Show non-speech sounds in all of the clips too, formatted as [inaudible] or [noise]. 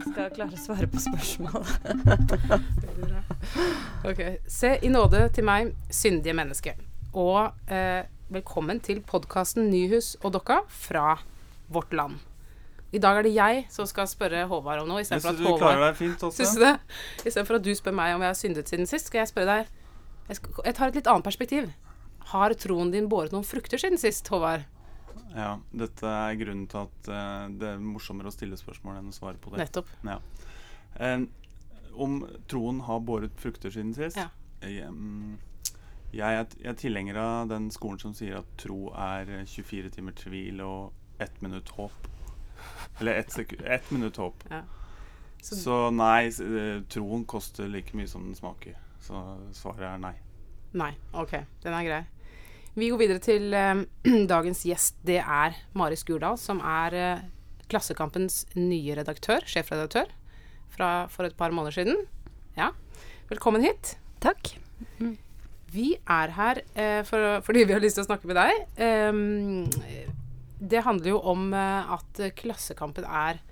Skal klare å svare på spørsmål. [laughs] Ok. Se i nåde til meg, syndige menneske. Og eh, velkommen til podkasten Nyhus og Dokka fra Vårt Land. I dag er det jeg som skal spørre Håvard om noe, syns du du klarer deg fint også. Syns du det? Istedenfor at du spør meg om jeg har syndet siden sist, skal jeg spørre deg Jeg, skal, jeg tar et litt annet perspektiv. Har troen din båret noen frukter siden sist, Håvard? Ja, dette er grunnen til at uh, det er morsommere å stille spørsmål enn å svare på det. Nettopp. Ja. Eh, om troen har båret frukter siden sist? Ja. Mm, jeg, er, er tilhenger av den skolen som sier at tro er eh, 24 timer tvil og ett minutt håp. Eller ett, et minutt håp. Ja. Så- Så, nei, eh, troen koster like mye som den smaker. Så svaret er nei. Nei. Ok, den er grei. Vi går videre til eh, [clears throat] dagens gjest. Det er Mari Skurdal, som er eh, Klassekampens nye redaktør, sjefredaktør, fra for et par måneder siden. Ja. Velkommen hit. Takk. Vi er her eh, for, fordi vi har lyst til å snakke med deg. Ehm, det handler jo om eh, at Klassekampen er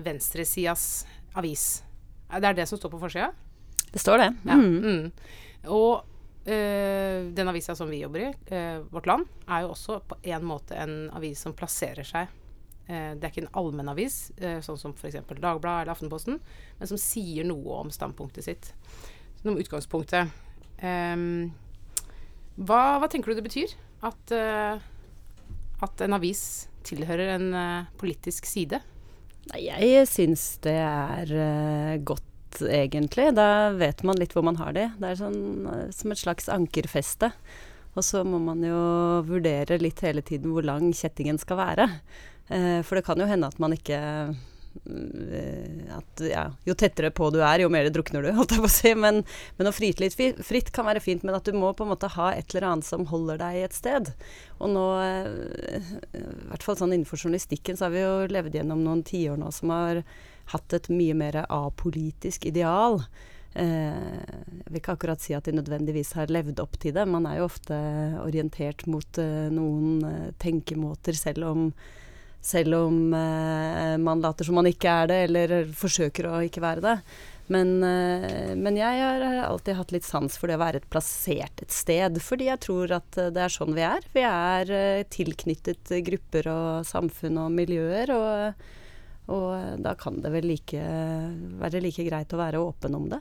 venstresidas avis. Det er det som står på forsida? Det står det. Ja. Mm. Mm. Og eh, den avisa som vi jobber i, eh, Vårt Land, er jo også på en måte en avis som plasserer seg eh, Det er ikke en allmennavis, sånn som f.eks. Dagbladet eller Aftenposten, men som sier noe om standpunktet sitt. Noe om utgangspunktet. Um, hva, hva tenker du det betyr at, uh, at en avis tilhører en uh, politisk side? Nei, jeg syns det er uh, godt, egentlig. Da vet man litt hvor man har de. Det er sånn eh, som et slags ankerfeste. Og så må man jo vurdere litt hele tiden hvor lang kjettingen skal være. Eh, for det kan jo hende at man ikke eh, at, ja, Jo tettere på du er, jo mer drukner du, [laughs] holdt jeg på å si. Men, men å fryte litt fritt kan være fint, men at du må på en måte ha et eller annet som holder deg et sted. Og nå, eh, i hvert fall sånn innenfor journalistikken, så har vi jo levd gjennom noen tiår nå som har hatt et mye mer apolitisk ideal. Eh, jeg vil ikke akkurat si at de nødvendigvis har levd opp til det. Man er jo ofte orientert mot eh, noen eh, tenkemåter, selv om, selv om eh, man later som man ikke er det, eller forsøker å ikke være det. Men, eh, men jeg har alltid hatt litt sans for det å være et plassert et sted, fordi jeg tror at eh, det er sånn vi er. Vi er eh, tilknyttet grupper og samfunn og miljøer, og, og da kan det vel like, være like greit å være åpen om det.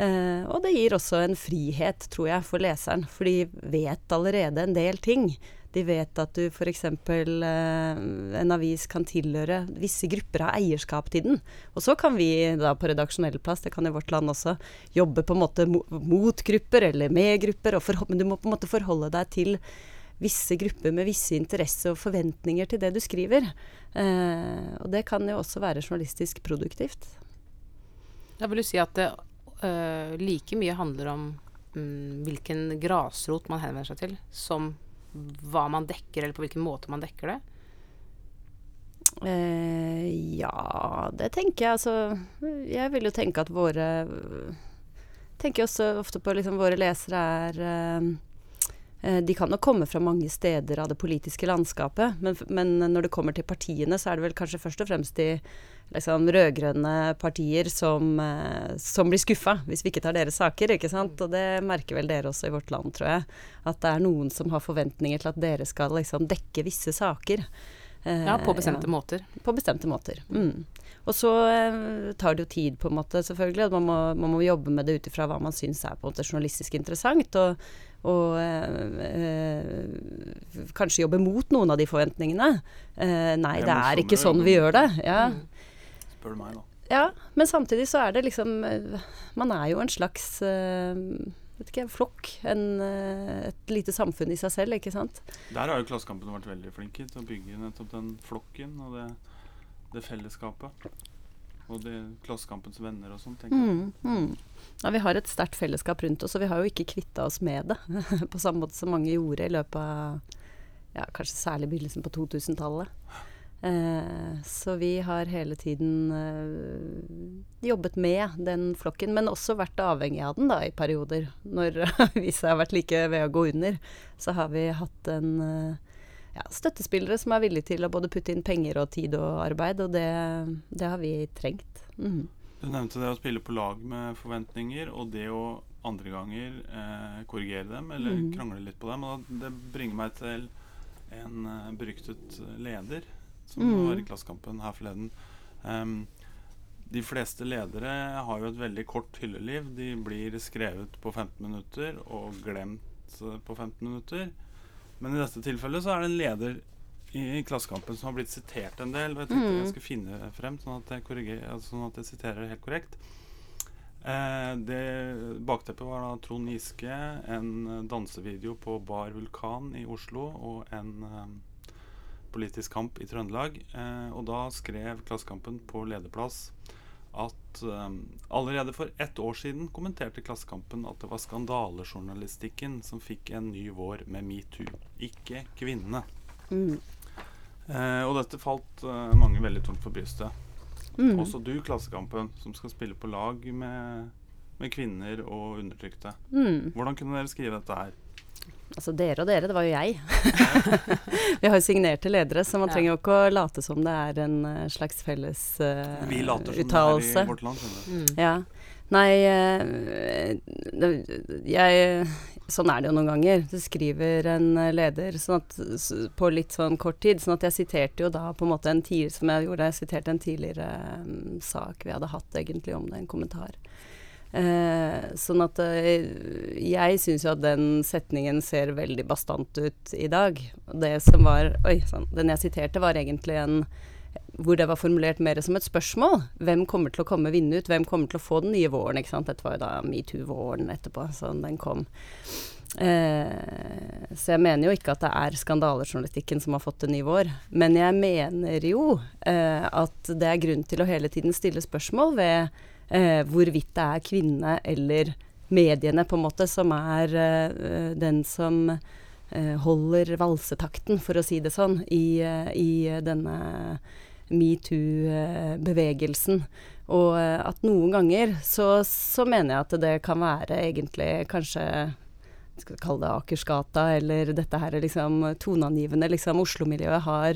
Eh, og det gir også en frihet, tror jeg, for leseren. For de vet allerede en del ting. De vet at du f.eks. Eh, en avis kan tilhøre visse grupper av eierskap til den. Og så kan vi da på redaksjonell plass, det kan i vårt land også, jobbe på en måte mot grupper eller med grupper. Og men du må på en måte forholde deg til visse grupper med visse interesser og forventninger til det du skriver. Eh, og det kan jo også være journalistisk produktivt. Da vil du si at det øh, like mye handler om mm, hvilken grasrot man henvender seg til, som hva man dekker, eller på hvilken måte man dekker det? Eh, ja, det tenker jeg. Altså, jeg vil jo tenke at våre Tenker også ofte på liksom våre lesere er eh, De kan nok komme fra mange steder av det politiske landskapet, men, men når det kommer til partiene, så er det vel kanskje først og fremst de liksom, rød-grønne partier som, eh, som blir skuffa hvis vi ikke tar deres saker, ikke sant. Og det merker vel dere også i vårt land, tror jeg. At det er noen som har forventninger til at dere skal liksom dekke visse saker. Eh, Ja, på bestemte ja. måter. På bestemte måter. Mm. Og så eh, tar det jo tid, på en måte, selvfølgelig. Man må, man må jobbe med det ut ifra hva man syns er på en måte journalistisk interessant. Og, og eh, eh, kanskje jobbe mot noen av de forventningene. Eh, nei, Det er er ikke sånn vi gjør det. Ja. Mm. Spør du meg, da. ja, men samtidig så er det liksom eh, Man er jo en slags eh, vet ikke, flokk. En, et lite samfunn i seg selv, ikke sant. Der har jo Klassekampen vært veldig flinke til å bygge nettopp den flokken og det, det fellesskapet. Og det Klassekampens venner og sånn, tenker jeg. Mm, mm. Ja, vi har et sterkt fellesskap rundt oss, og vi har jo ikke kvitta oss med det. [laughs] på samme måte som mange gjorde i løpet av ja, kanskje særlig begynnelsen på 2000-tallet. Eh, så vi har hele tiden eh, jobbet med den flokken, men også vært avhengig av den da, i perioder. Når [laughs] avisa har vært like ved å gå under, så har vi hatt en, eh, ja, støttespillere som er villige til å både putte inn penger og tid og arbeid, og det, det har vi trengt. Mm. Du nevnte det å spille på lag med forventninger, og det å andre ganger eh, korrigere dem eller mm. krangle litt på dem. Og det bringer meg til en uh, beryktet leder som mm. var i Klassekampen her forleden. Um, de fleste ledere har jo et veldig kort hylleliv. De blir skrevet på 15 minutter og glemt uh, på 15 minutter. Men i dette tilfellet så er det en leder i, Klassekampen som har blitt sitert en del. Og jeg tenkte mm. jeg skulle finne frem, sånn at jeg, altså, sånn at jeg siterer helt korrekt. Eh, det Bakteppet var da Trond Giske, en eh, dansevideo på Bar Vulkan i Oslo og en eh, politisk kamp i Trøndelag. Eh, og da skrev Klassekampen på lederplass at um, allerede for ett år siden kommenterte Klassekampen at det var skandalejournalistikken som fikk en ny vår med metoo, ikke kvinnene. Mm. Eh, og dette falt eh, mange veldig tungt for brystet. Mm. Også du, Klassekampen, som skal spille på lag med, med kvinner og undertrykte. Mm. Hvordan kunne dere skrive dette her? Altså dere og dere, det var jo jeg. [laughs] vi har jo signerte ledere, så man ja. trenger jo ikke å late som det er en uh, slags felles uh, Vi later som uttalelse. det er i vårt land, skjønner du. Mm. Ja. Nei, uh, jeg Sånn er det jo noen ganger. Du skriver en leder sånn at, på litt sånn kort tid. Sånn at jeg siterte jo da på en måte en tidligere Som jeg gjorde, jeg siterte en tidligere um, sak vi hadde hatt egentlig om det, en kommentar. Uh, sånn at uh, jeg syns jo at den setningen ser veldig bastant ut i dag. Det som var Oi sann. Den jeg siterte, var egentlig en hvor det var formulert mer som et spørsmål. Hvem kommer til å komme vinne ut? Hvem kommer til å få den nye våren? ikke sant? Dette var jo da metoo-våren etterpå, så den kom. Eh, så jeg mener jo ikke at det er skandalejournalistikken som har fått en ny vår. Men jeg mener jo eh, at det er grunn til å hele tiden stille spørsmål ved eh, hvorvidt det er kvinnene eller mediene på en måte som er eh, den som holder valsetakten, for å si det sånn, i, eh, i denne metoo-bevegelsen. Og eh, at noen ganger så, så, mener jeg at det kan være egentlig kanskje skal vi kalle det Akersgata, eller dette her liksom toneangivende. Liksom Oslo-miljøet har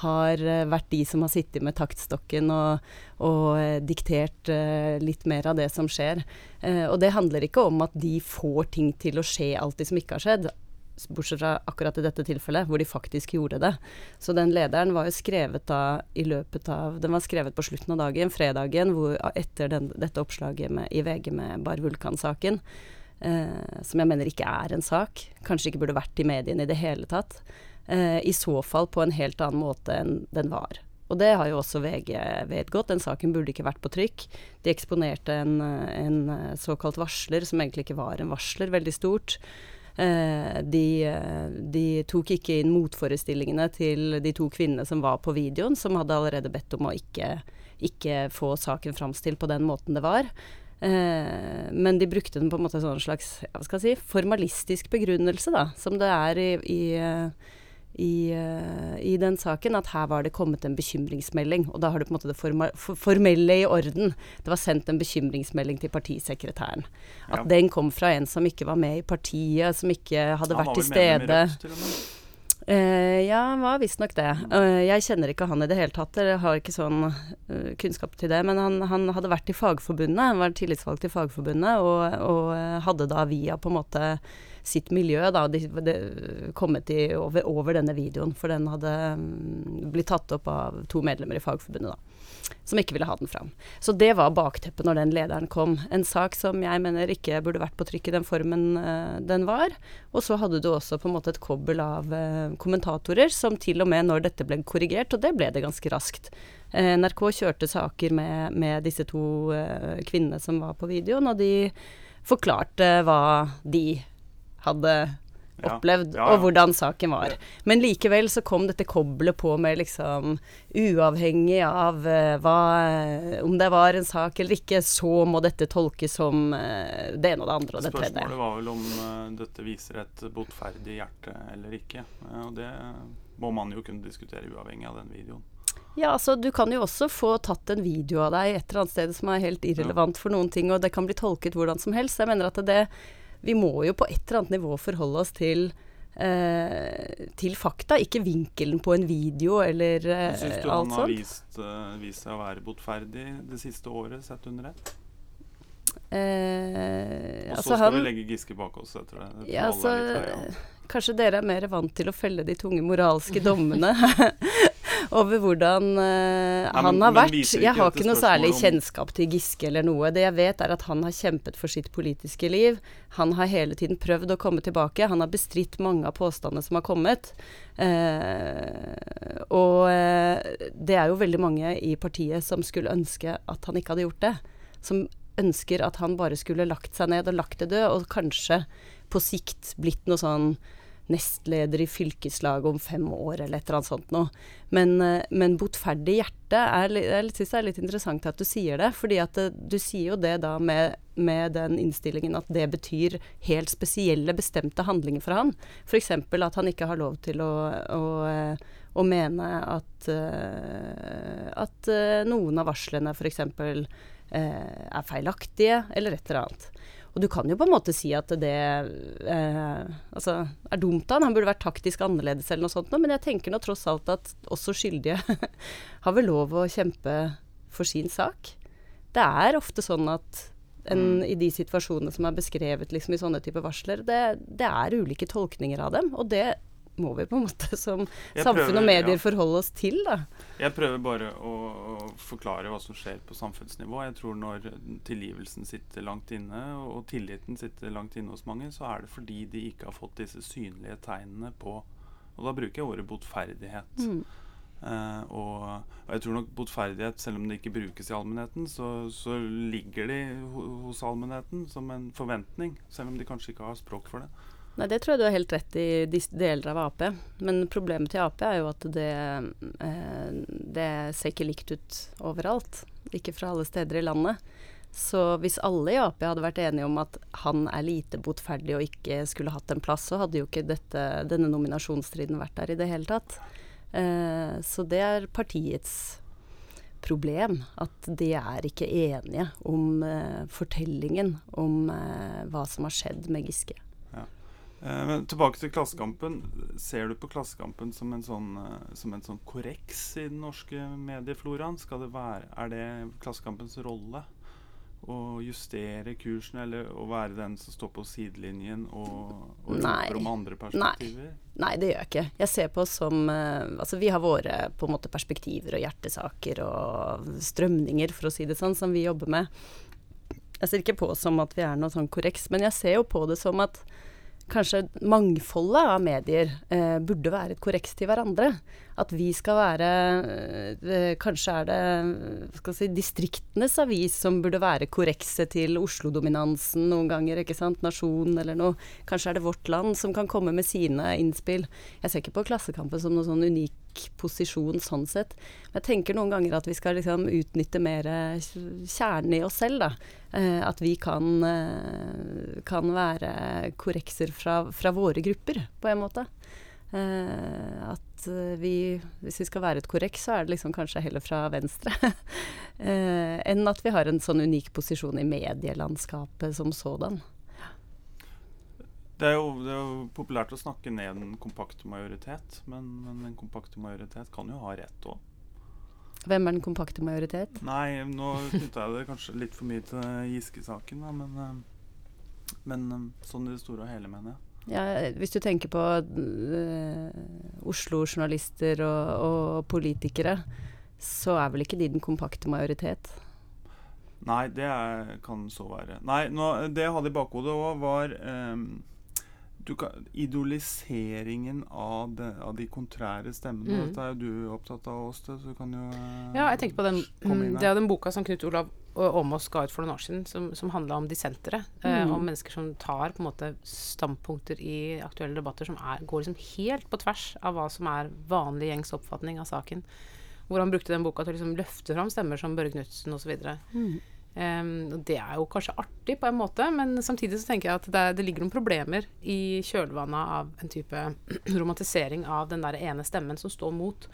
har eh, vært de som har sittet med taktstokken og, og eh, diktert litt mer av det som skjer. Og det handler ikke om at de får ting til å skje alltid som ikke har skjedd. Bortsett fra akkurat i dette tilfellet, hvor de faktisk gjorde det. Så den lederen var jo skrevet da i løpet av Den var skrevet på slutten av dagen, fredagen, hvor, etter den, dette oppslaget med, i VG med Bar Vulkan-saken. Eh, som jeg mener ikke er en sak. Kanskje ikke burde vært i mediene i det hele tatt eh, i så fall på en helt annen måte enn den var. Og det har jo også VG vedgått. Den saken burde ikke vært på trykk. De eksponerte en, en såkalt varsler, som egentlig ikke var en varsler, veldig stort. Eh, de, de, tok ikke inn motforestillingene til de to kvinnene som var på videoen, som hadde allerede bedt om å ikke, ikke få saken framstilt på den måten det var. Eh, men de brukte den på en måte en slags si, formalistisk begrunnelse, da, som det er i, i i, uh, i, den saken at her var det kommet en bekymringsmelding. Og da har du på en måte det formelle i orden. Det var sendt en bekymringsmelding til partisekretæren. At ja. den kom fra en som ikke var med i partiet, som ikke hadde Han vært til stede. Uh, ja, han var visstnok det. Uh, jeg kjenner ikke han i det hele tatt. Jeg har ikke sånn uh, kunnskap til det. Men han, han, hadde vært i Fagforbundet, han var tillitsvalgt i Fagforbundet, og, og hadde da via på en måte sitt miljø, da. De, de, kommet i, over, over, denne videoen. For den hadde um, blitt tatt opp av to medlemmer i Fagforbundet, da. Som ikke ville ha den fram. Så det var bakteppet når den lederen kom. En sak som jeg mener ikke burde vært på trykk i den formen uh, den var. Og så hadde du også på en måte et kobbel av uh, kommentatorer som til og med når dette ble korrigert, og det ble det ganske raskt. Uh, NRK kjørte saker med, med disse to kvinnene som var på videoen, og de forklarte hva de hadde opplevd, ja, ja, ja. og hvordan saken var. Men likevel så kom dette koblet på med liksom Uavhengig av uh, hva Om det var en sak eller ikke, så må dette tolkes som uh, det ene og det andre og det tredje. Spørsmålet var vel om uh, dette viser et botferdig hjerte eller ikke. og det må man jo kunne diskutere uavhengig av den videoen. Ja, altså du kan jo også få tatt en video av deg et eller annet sted som er helt irrelevant for noen ting, og det kan bli tolket hvordan som helst. Jeg mener at det vi må jo på et eller annet nivå forholde oss til eh, til fakta, ikke vinkelen på en video eller eh, Syns du han har vist, eh, vist seg å være botferdig det siste året, sett under ett? Eh, Og så altså skal vi legge Giske bak oss etter det. Jeg Ja, altså han. Kanskje dere er mer vant til å felle de tunge moralske dommene [laughs] [laughs] over hvordan eh, Nei, han men- har vært. Jeg har ikke noe særlig om- kjennskap til Giske eller noe. Det jeg vet, er at han har kjempet for sitt politiske liv. Han har hele tiden prøvd å komme tilbake. Han har bestridt mange av påstandene som har kommet. Uh, og uh, det er jo veldig mange i partiet som skulle ønske at han ikke hadde gjort det. Som ønsker at han bare skulle lagt seg ned og lagt det død, og kanskje på sikt blitt noe sånn nestleder i fylkeslaget om fem år, eller et eller annet sånt noe. Men, eh, men botferdig hjerte er, Jeg syns det er litt interessant at du sier det. fordi at du sier jo det da med, med den innstillingen at det betyr helt spesielle, bestemte handlinger for han. F.eks. at han ikke har lov til å, å, eh, å mene at, eh, at eh, noen av varslene f.eks. Eh, er feilaktige, eller et eller annet. Og du kan jo på en måte si at det eh, altså, er dumt av han. Han burde vært taktisk annerledes eller noe sånt, men jeg tenker nå tross alt at også skyldige [laughs] har vel lov å kjempe for sin sak. Det er ofte sånn at en, i de situasjonene som er beskrevet liksom, i sånne typer varsler, det, det er ulike tolkninger av dem. Og det må vi på en måte [laughs] som Jeg samfunn prøver, og medier ja. forholde oss til, da. Jeg prøver bare å, å forklare hva som skjer på samfunnsnivå. Jeg tror når tilgivelsen sitter langt inne, og tilliten sitter langt inne hos mange, så er det fordi de ikke har fått disse synlige tegnene på Og da bruker jeg ordet botferdighet. Mm. Uh, og, og jeg tror nok botferdighet, selv om det ikke brukes i allmennheten, så, så ligger de hos allmennheten som en forventning, selv om de kanskje ikke har språk for det. Nei, det tror jeg du har helt rett i de deler av Ap. Men problemet til Ap er jo at det, eh, det ser ikke likt ut overalt. Ikke fra alle steder i landet. Så hvis alle i Ap hadde vært enige om at han er lite botferdig og ikke skulle hatt en plass, så hadde jo ikke dette, denne nominasjonsstriden vært der i det hele tatt. Eh, så det er partiets problem. At de er ikke enige om eh, fortellingen om hva som har skjedd med Giske. Eh, men tilbake til Klassekampen. Ser du på Klassekampen som en sånn, eh, som en sånn korreks i den norske mediefloraen? Skal det være, er det Klassekampens rolle å justere kursen, eller å være den som står på sidelinjen og, og roper om andre perspektiver? Nei, det gjør jeg ikke. Jeg ser på som eh, Altså, vi har våre på en måte perspektiver og hjertesaker og strømninger, for å si det sånn, som vi jobber med. Jeg ser ikke på som at vi er noe sånn korreks, men jeg ser jo på det som at kanskje mangfoldet av medier eh, burde være et korreks til hverandre. At vi skal være eh, Kanskje er det si, distriktenes avis som burde være korrekset til Oslo-dominansen noen ganger, ikke sant. Nasjonen eller noe. Kanskje er det Vårt Land som kan komme med sine innspill. Jeg ser ikke på Klassekampen som noen sånn unik posisjon sånn sett. Men jeg tenker noen ganger at vi skal liksom utnytte mer kjernen i oss selv, da. Eh, at vi kan, eh, kan være korrekser fra, fra våre grupper, på en måte. Eh, at vi, hvis vi skal være et korreks, så er det liksom kanskje heller fra venstre. [laughs] enn at vi har en sånn unik posisjon i medielandskapet som sådan. Det er, jo, det er jo populært å snakke ned en kompakt majoritet, men, men en kompakt majoritet kan jo ha rett òg. Hvem er den kompakte majoritet? Nei, nå knytta jeg det kanskje litt for mye til Giske-saken, men, eh, men eh, sånn i det store og hele, mener jeg. Ja, hvis du tenker på øh, Oslo-journalister og, og politikere, så er vel ikke de den kompakte majoritet? Nei, det er, kan så være. Nei, nå, det jeg hadde i bakhodet òg, var du kan, idoliseringen av, de, av de kontrære stemmene. Mm. Dette er jo du opptatt av, Åste, så du kan jo eh, Ja, jeg tenker på den, det er den boka som Knut Olav Åmås ga ut for noen år siden, som, som handla om dissentere. Eh, Mm. om mennesker som tar på en måte standpunkter i aktuelle debatter som er, går liksom helt på tvers av hva som er vanlig gjengs oppfatning av saken. Hvor han brukte den boka til å liksom løfte fram stemmer som Børre Knutsen osv. Um, og det er jo kanskje artig på en måte, men samtidig så tenker jeg at det, det ligger noen problemer i kjølvannet av en type [clears throat] romantisering av den der ene stemmen som står mot.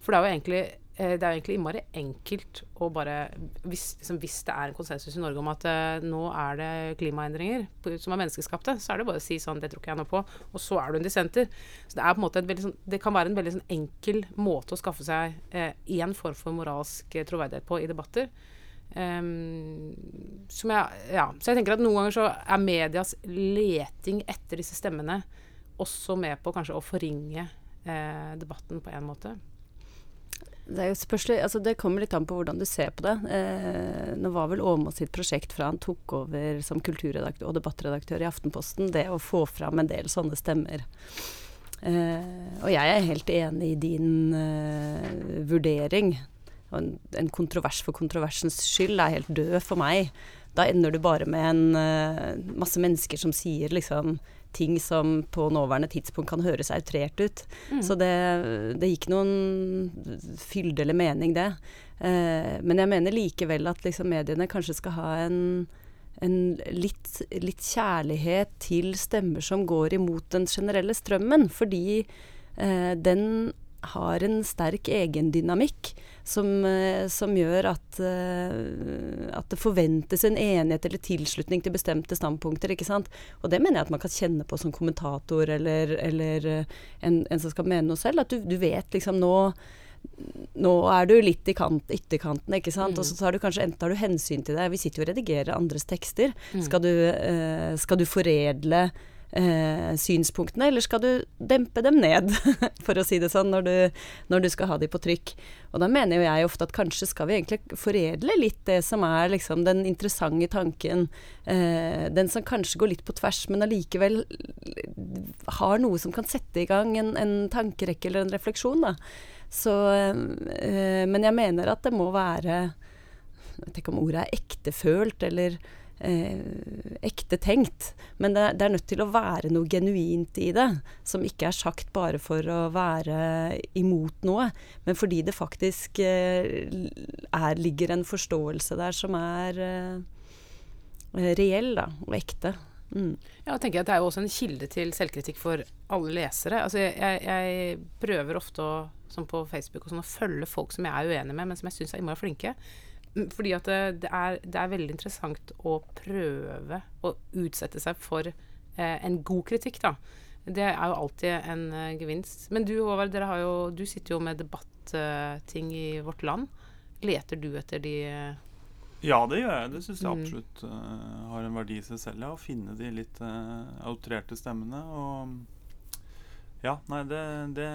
For det er jo egentlig eh, det er jo egentlig innmari enkelt å bare hvis, liksom, hvis, det er en konsensus i Norge om at uh, nå er det klimaendringer som er menneskeskapte, så er det bare å si sånn Det tror ikke jeg noe på. Og så er du en dissenter. Så det er på en måte veldig, sånn, det kan være en veldig sånn, enkel måte å skaffe seg én uh, form for moralsk troverdighet på i debatter. Um, jeg, ja. Så jeg tenker at noen ganger så er medias leting etter disse stemmene også med på kanskje å forringe eh, debatten på en måte. Det, er jo spørsmål, altså det kommer litt an på hvordan du ser på det. Eh, nå var vel Åmås sitt prosjekt fra han tok over som kulturredaktør og debattredaktør i Aftenposten, det å få fram en del sånne stemmer. Eh, og jeg er helt enig i din eh, vurdering. En, en, kontrovers for kontroversens skyld er helt død for meg. Da ender du bare med en uh, masse mennesker som sier liksom ting som på nåværende tidspunkt kan høres outrert ut. Mm. Så det, det gikk noen fylde eller mening, det. Uh, men jeg mener likevel at liksom, mediene kanskje skal ha en, en litt, litt, kjærlighet til stemmer som går imot den generelle strømmen. Fordi uh, den har en sterk egendynamikk som, eh, som gjør at, uh, at, det forventes en enighet eller tilslutning til bestemte standpunkter. ikke sant? Og det mener jeg at man kan kjenne på som kommentator eller, eller uh, en, en, som skal mene noe selv. At du, du vet liksom nå nå er du litt i kant, ytterkanten, ikke sant. Mm. Og så tar du kanskje enten tar du hensyn til det Vi sitter jo og redigerer andres tekster. Mm. Skal, du, uh, skal du foredle eh, synspunktene, eller skal du dempe dem ned, [laughs] for å si det sånn, når du, når du, skal ha de på trykk. Og da mener jo jeg ofte at kanskje skal vi egentlig foredle litt det som er liksom den interessante tanken, eh, den som kanskje går litt på tvers, men allikevel har noe som kan sette i gang en, en tankerekke eller en refleksjon, da. Så, eh, men jeg mener at det må være Jeg vet ikke om ordet er ektefølt, eller eh, ekte tenkt. Men det, det, er nødt til å være noe genuint i det, som ikke er sagt bare for å være imot noe, men fordi det faktisk eh, er, ligger en forståelse der som er eh, reell da, og ekte. Mm. Ja, og tenker at Det er jo også en kilde til selvkritikk for alle lesere. Altså jeg, jeg prøver ofte å, som på Facebook sånn, å følge folk som jeg er uenig med, men som jeg syns er flinke. Fordi at det, det, er, det, er, veldig interessant å prøve å utsette seg for eh, en god kritikk, da. Det er jo alltid en uh, gevinst. Men du Håvard, jo, du sitter jo med debatting uh, i Vårt Land. Leter du etter de uh, Ja, det gjør jeg. Det syns jeg absolutt absolutt har en verdi i seg selv. Ja, å finne de litt outrerte stemmene. og ja, nei, det, det,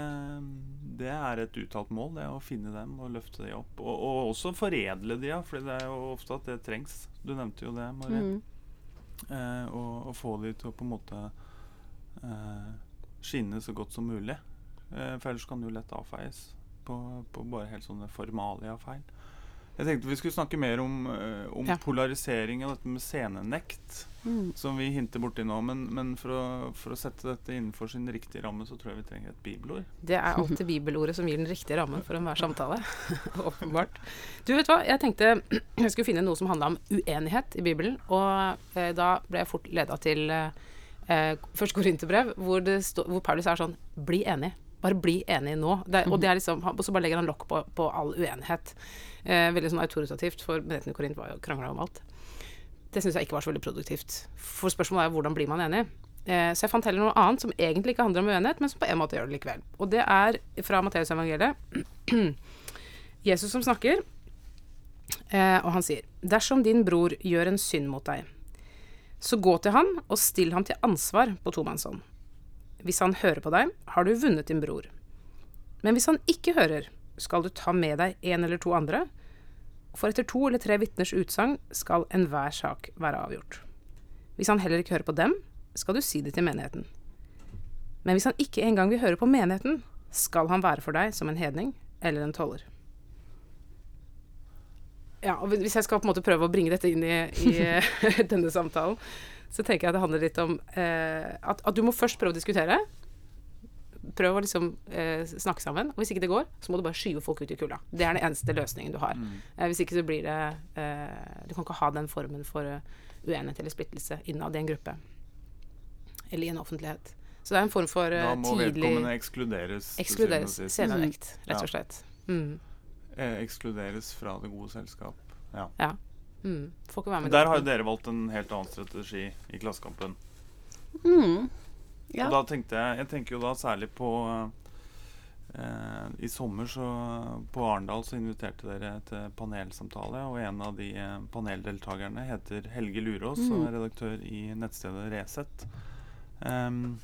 det, er et uttalt mål, det å finne dem og løfte dem opp. Og, og også foredle de, ja, for det er jo ofte at det trengs. Du nevnte jo det, Marie. Mm. Eh, og, og, få de til å på en måte eh, skinne så godt som mulig. Eh, for ellers kan jo lett avfeies på, på bare helt sånne formalia-feil. Jeg tenkte vi skulle snakke mer om, uh, om ja. polarisering og dette med scenenekt, mm. som vi hinter borti nå. Men, men for, å, for, å, sette dette innenfor sin riktige ramme, så tror jeg vi trenger et bibelord. Det er alltid bibelordet som gir den riktige rammen for enhver samtale. [laughs] Åpenbart. Du vet hva, jeg tenkte [clears throat] jeg skulle finne noe som handla om uenighet i Bibelen. Og eh, da ble jeg fort leda til eh, først Korinterbrev, hvor, hvor Paulus er sånn Bli enig. Bare bli enig nå. Det, og, det er liksom, og så bare legger han lokk på, på all uenighet. Eh, veldig sånn autoritativt, for menigheten i Korint var jo krangla om alt. Det syns jeg ikke var så veldig produktivt. For spørsmålet er hvordan blir man enig? Eh, så jeg fant heller noe annet som egentlig ikke handler om uenighet, men som på en måte gjør det likevel. Og det er fra Matteusevangeliet. [clears throat] Jesus som snakker, eh, og han sier Dersom din bror gjør en synd mot deg, så gå til ham og still ham til ansvar på tomannshånd. Hvis han hører på deg, har du vunnet din bror. Men hvis han ikke hører, skal du ta med deg en eller to andre, for etter to eller tre vitners utsagn skal enhver sak være avgjort. Hvis han heller ikke hører på dem, skal du si det til menigheten. Men hvis han ikke engang vil høre på menigheten, skal han være for deg som en hedning eller en toller. Ja, og Hvis jeg skal på en måte prøve å bringe dette inn i, i [laughs] denne samtalen, så tenker jeg at det handler litt om eh, at, at, du må først prøve å diskutere. Prøv å liksom eh, snakke sammen. Og hvis ikke det går, så må du bare skyve folk ut i kulda. Det er den eneste løsningen du har. Mm. Eh, hvis ikke så blir det eh, Du kan ikke ha den formen for uh, uenighet eller splittelse innad i en gruppe. Eller i en offentlighet. Så det er en form for tidlig Da må tidlig vedkommende ekskluderes. Ekskluderes. Scenenekt, rett og slett. Mm. eh, ekskluderes fra det gode selskap. Ja. Ja. Mm. Får ikke være med Der har jo dere valgt en helt annen strategi i Klassekampen. Mm. Ja. Og da tenkte jeg Jeg tenker jo da særlig på eh, I sommer så på Arendal så inviterte dere til panelsamtale, og en av de eh, paneldeltakerne heter Helge Lurås og Mm. er redaktør i nettstedet Resett. Um,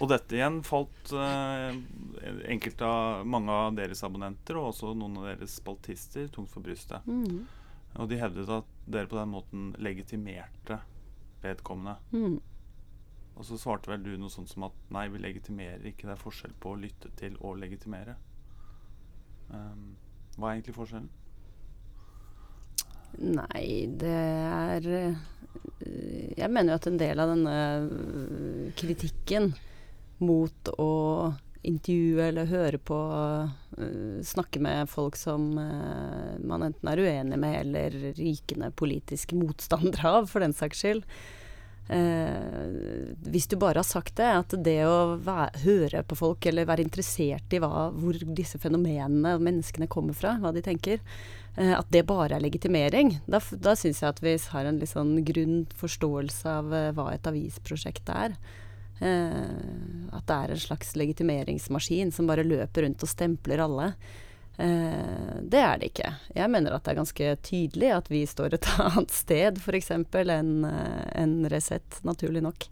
og dette igjen falt eh, enkelte av mange av deres abonnenter og også noen av deres spaltister tungt for brystet. Mm. Og de hevdet at dere på den måten legitimerte vedkommende. Mm. Og så svarte vel du noe sånt som at nei, vi legitimerer ikke. Det er forskjell på å lytte til og legitimere. Um, hva er egentlig forskjellen? Nei, det er øh, Jeg mener jo at en del av denne øh, kritikken mot å intervjue eller høre på øh, Snakke med folk som øh, man enten er uenig med eller rykende politiske [laughs] motstandere av, for den saks skyld. Eh, hvis du bare har sagt det, at det å være, høre på folk eller være interessert i hva, hvor disse fenomenene og menneskene kommer fra, hva de tenker, eh, at det bare er legitimering, da, da syns jeg at vi har en litt sånn grunn forståelse av eh, hva et avisprosjekt er. Eh, at det er en slags legitimeringsmaskin som bare løper rundt og stempler alle. Eh, det er det ikke. Jeg mener at det er ganske tydelig at vi står et [laughs] annet sted, f.eks., enn en enn Resett, naturlig nok.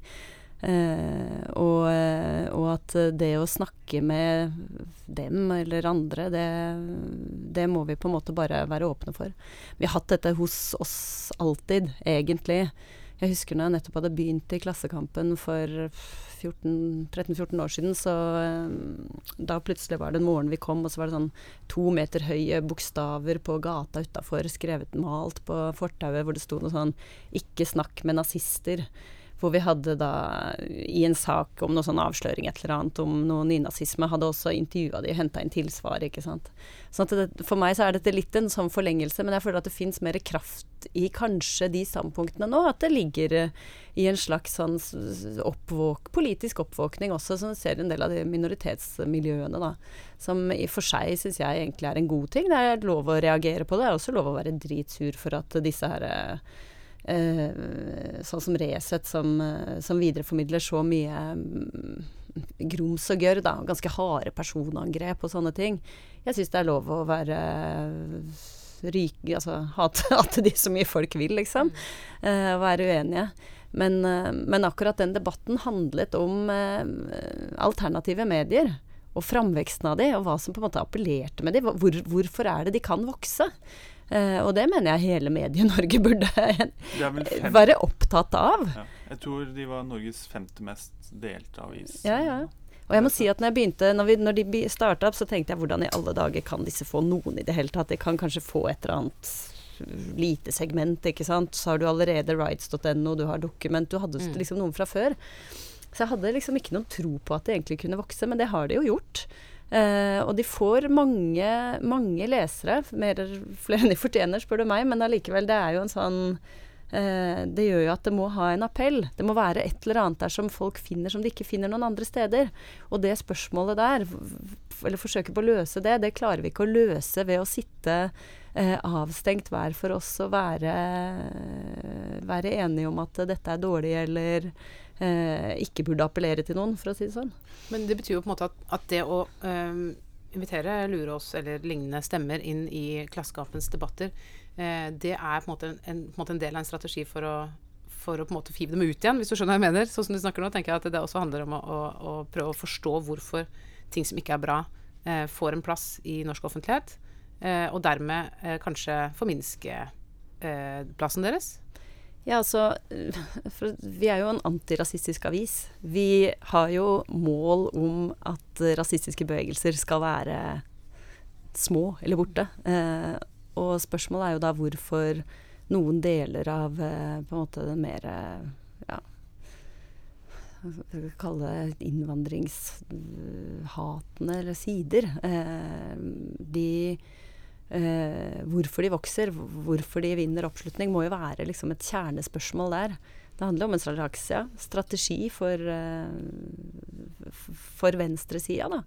Eh, og, eh, og at det å snakke med dem eller andre, det, det må vi på en måte bare være åpne for. Vi har hatt dette hos oss alltid, egentlig. Jeg husker når jeg nettopp hadde begynt i Klassekampen for 13-14 år siden, så eh, da plutselig var det en morgen vi kom, og så var det sånn to meter høye bokstaver på gata utafor, skrevet malt på fortauet, hvor det sto noe sånn 'Ikke snakk med nazister'. Hvor vi hadde da, i en sak om noe sånn avsløring et eller annet om noe nynazisme, hadde også intervjua de og henta inn tilsvar, ikke sant. Så at det, for meg så er dette litt en sånn forlengelse, men jeg føler at det fins mer kraft i kanskje de standpunktene nå. At det ligger eh, i en slags sånn oppvåk, politisk oppvåkning også, som ser en del av de minoritetsmiljøene, da. Som i for seg syns jeg egentlig er en god ting. Det er lov å reagere på det. Det er også lov å være dritsur for at disse her eh, sånn som Resett, som, eh, som videreformidler så mye mm, grums og gørr, da, ganske harde personangrep og sånne ting. Jeg syns det er lov å være ryk, altså hate, [laughs] hate de så mye folk vil, liksom. eh, være uenige. Men, eh, men akkurat den debatten handlet om eh, alternative medier. Og framveksten av de, og hva som på en måte appellerte med de. Hvor, hvorfor er det de kan vokse? Eh, og det mener jeg hele Medie-Norge [laughs] burde Det være opptatt av. ja. Jeg tror de var Norges femte mest delte avis. Ja, ja. Og jeg må si at når jeg begynte, når, vi, når de starta opp, så tenkte jeg hvordan i alle dager kan disse få noen i det hele tatt? De kan kanskje få et eller annet lite segment, ikke sant. Så har du allerede rights.no, du har dokument, du hadde Mm. liksom noen fra før. Så jeg hadde liksom ikke noen tro på at det egentlig kunne vokse, men det har de jo gjort. Eh, og de får mange, mange lesere, mer, flere enn de fortjener, spør du meg, men allikevel, det er jo en sånn eh, Det gjør jo at det må ha en appell. Det må være et eller annet der som folk finner som de ikke finner noen andre steder. Og det spørsmålet der, eller forsøket på å løse det, det klarer vi ikke å løse ved å sitte eh, avstengt hver for oss og være, være enige om at dette er dårlig eller eh, ikke burde appellere til noen, for å si det sånn. Men det betyr jo på en måte at, at det å eh, invitere Lurås eller lignende stemmer inn i Klassekampens debatter, eh, det er på en, måte en, en, på en måte en del av en strategi for å, for å på en måte five dem ut igjen, hvis du skjønner hva jeg mener. Sånn som du snakker nå, tenker jeg at det også handler om å, å, å prøve å forstå hvorfor ting som ikke er bra, eh, får en plass i norsk offentlighet, eh, og dermed eh, kanskje forminske eh, plassen deres. Ja, altså [laughs] Vi er jo en antirasistisk avis. Vi har jo mål om at rasistiske bevegelser skal være små eller borte. Eh, og spørsmålet er jo da hvorfor noen deler av eh, på en måte den mer eh, ja, vi kalle det innvandringshatende eller sider. Eh, de eh, hvorfor de vokser, hvorfor de vinner oppslutning, må jo være liksom et kjernespørsmål der. Det handler om en slags ja, strategi for, eh, for venstresida, da.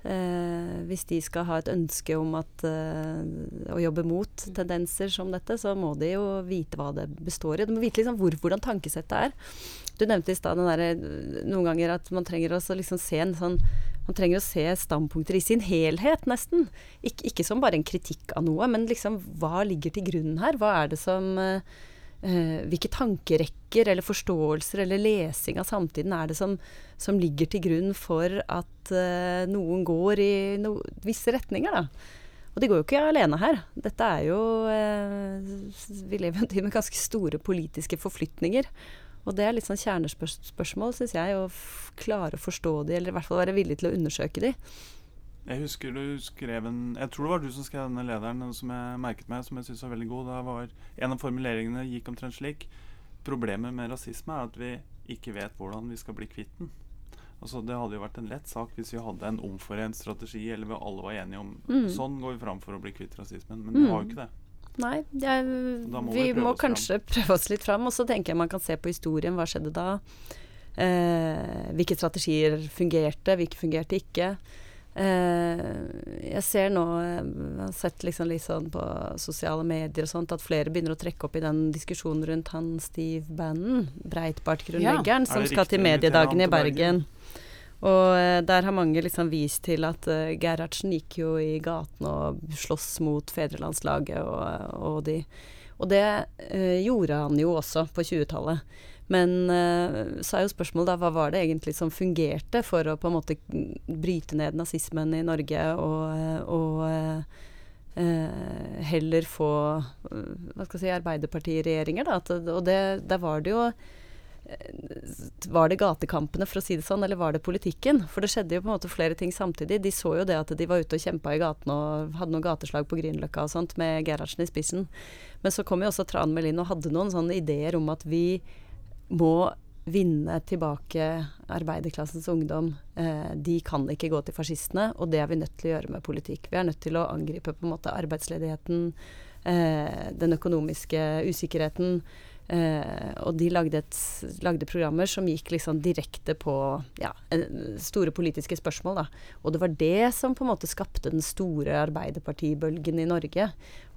Eh, hvis de skal ha et ønske om at, eh, å jobbe mot tendenser som dette, så må de jo vite hva det består i. De må vite liksom hvor, hvordan tankesettet er. Du nevnte i stad noen ganger at man trenger å liksom se en sånn man trenger å se standpunkter i sin helhet, nesten. Ik ikke som bare en kritikk av noe, men liksom hva ligger til grunn her? Hva er det som Uh, hvilke tankerekker eller forståelser eller lesing av samtiden er det som, som ligger til grunn for at uh, noen går i no visse retninger, da. Og de går jo ikke alene her. Dette er jo uh, Vi lever jo en tid med ganske store politiske forflytninger. Og det er litt sånn kjernespørsmål, syns jeg, å klare å forstå de, eller i hvert fall være villig til å undersøke de. Jeg husker du skrev en Jeg tror det var du som skrev denne lederen som jeg merket meg, som jeg syns var veldig god. Da var En av formuleringene gikk omtrent slik. Problemet med rasisme er at vi ikke vet hvordan vi skal bli kvitt den. Altså, det hadde jo vært en lett sak hvis vi hadde en omforent strategi, eller vi alle var enige om mm. sånn går vi fram for å bli kvitt rasismen. Men mm. vi har jo ikke det. Nei, jeg, må vi, vi må kanskje fram. prøve oss litt fram. Og så tenker jeg man kan se på historien. Hva skjedde da? Eh, hvilke strategier fungerte, hvilke fungerte ikke. Eh, jeg ser nå, jeg har sett liksom litt sånn på sosiale medier og sånt, at flere begynner å trekke opp i den diskusjonen rundt han Steve Bannon, Breitbart-grunnleggeren, ja. som skal til mediedagene i Bergen. Og uh, der har mange liksom vist til at uh, Gerhardsen gikk jo i gatene og sloss mot fedrelandslaget og, og de. Og det uh, gjorde han jo også på 20-tallet. Men uh, så er jo spørsmålet da, hva var det egentlig som fungerte for å på en måte bryte ned nazismen i Norge og, og uh, heller få hva skal jeg si, arbeiderpartiregjeringer, da. At, og det, der var det jo var det gatekampene, for å si det sånn, eller var det politikken? For det skjedde jo på en måte flere ting samtidig. De så jo det at de var ute og kjempa i gatene og hadde noen gateslag på Grünerløkka og sånt, med Gerhardsen i spissen. Men så kom jo også Tran Melin og hadde noen sånne ideer om at vi må vinne tilbake arbeiderklassens ungdom. Eh, de kan ikke gå til fascistene, og det er vi nødt til å gjøre med politikk. Vi er nødt til å angripe på en måte arbeidsledigheten, eh, den økonomiske usikkerheten. Uh, og de lagde, et, lagde, programmer som gikk liksom direkte på ja, store politiske spørsmål. Da. Og det var det som på en måte skapte den store arbeiderpartibølgen i Norge.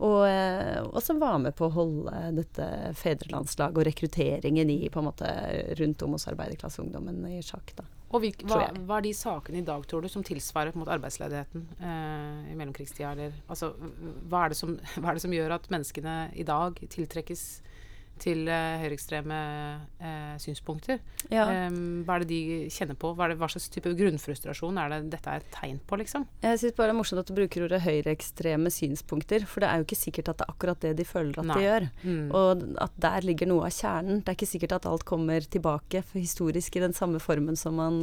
Og, eh, og som var med på å holde dette fedrelandslaget og rekrutteringen i på en måte rundt om hos arbeiderklasseungdommen i sjakk. da. Og hvilk, hva, hva, er de sakene i dag, tror du, som tilsvarer mot arbeidsledigheten eh, i mellomkrigstida? Altså, hva, [laughs] hva, er det som, gjør at menneskene i dag tiltrekkes til uh, høyreekstreme uh, synspunkter. Ja. Um, hva er det de kjenner på? Hva, det, hva, slags type grunnfrustrasjon er det dette er et tegn på, liksom? Jeg syns bare det er morsomt at du bruker ordet høyreekstreme synspunkter, for det er jo ikke sikkert at det er akkurat det de føler at Nei. de gjør. Mm. Og at der ligger noe av kjernen. Det er ikke sikkert at alt kommer tilbake historisk i den samme formen som man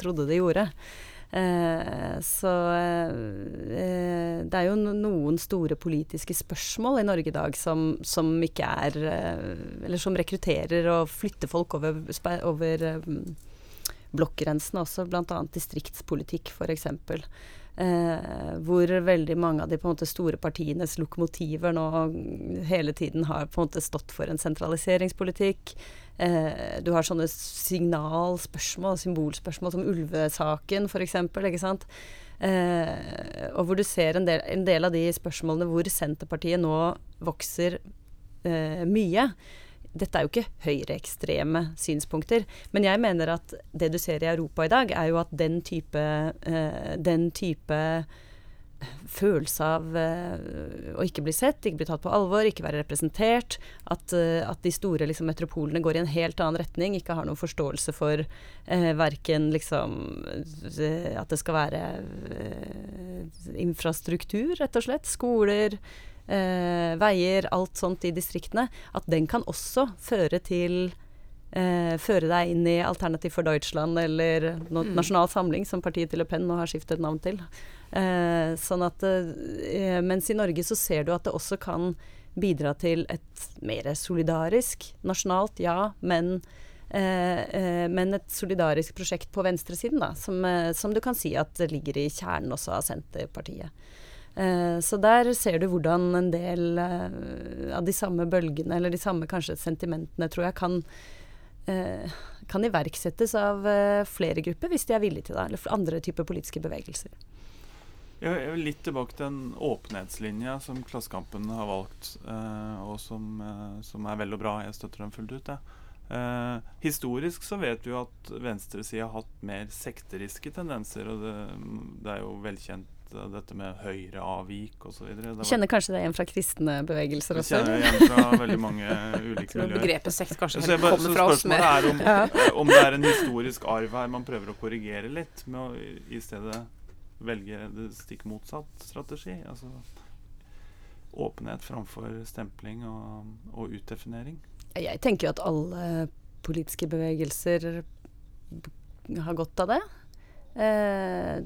trodde det gjorde. Eh, så eh, det er jo noen store politiske spørsmål i Norge i dag som, som ikke er eh, Eller som rekrutterer og flytter folk over, over blokkgrensene også, bl.a. distriktspolitikk f.eks. Eh, hvor veldig mange av de måte store partienes lokomotiver nå hele tiden har på en måte stått for en sentraliseringspolitikk. Eh, du har sånne signalspørsmål, symbolspørsmål som ulvesaken f.eks. Ikke sant. Eh, og hvor du ser en del, en del, av de spørsmålene hvor Senterpartiet nå vokser eh, mye. Dette er jo ikke høyreekstreme synspunkter, men jeg mener at det du ser i Europa i dag, er jo at den type, eh, den type følelse av uh, å ikke bli sett, ikke bli tatt på alvor, ikke være representert. At, uh, at de store liksom, metropolene går i en helt annen retning, ikke har noen forståelse for uh, verken liksom At det skal være infrastruktur, rett og slett. Skoler, veier, alt sånt i distriktene. At den kan også føre til føre deg inn i Alternativ for Deutschland eller no mm. Nasjonal Samling, som partiet til Le Pen nå har skiftet navn til. Eh, sånn at, eh, mens i Norge så ser du at det også kan bidra til et mer solidarisk nasjonalt, ja, men, eh, eh men et solidarisk prosjekt på venstresiden, da, som, eh, som, du kan si at ligger i kjernen også av Senterpartiet. Eh, så der ser du hvordan en del av de samme bølgene, eller de samme kanskje sentimentene, tror jeg, kan eh, kan iverksettes av eh, flere grupper hvis de er villige til det, eller andre typer politiske bevegelser. Jeg vil litt tilbake til den åpenhetslinja som Klassekampen har valgt, eh, og som, eh, som, er vel og bra. Jeg støtter den fullt ut. Ja. Eh, historisk så vet vi jo at venstresida har hatt mer sekteriske tendenser. Og det, det er jo velkjent dette med høyreavvik osv. Kjenner kanskje det igjen fra kristne bevegelser også? Kjenner igjen fra veldig mange [laughs] ulike miljøer. Begrepet sekt kanskje så bare, kommer fra oss mer. Er om, ja. om det er en historisk arv her man prøver å korrigere litt, med å i stedet velge det stikk motsatt strategi. Altså åpenhet framfor stempling og, og utdefinering. Jeg tenker jo at alle politiske bevegelser har godt av det. Eh,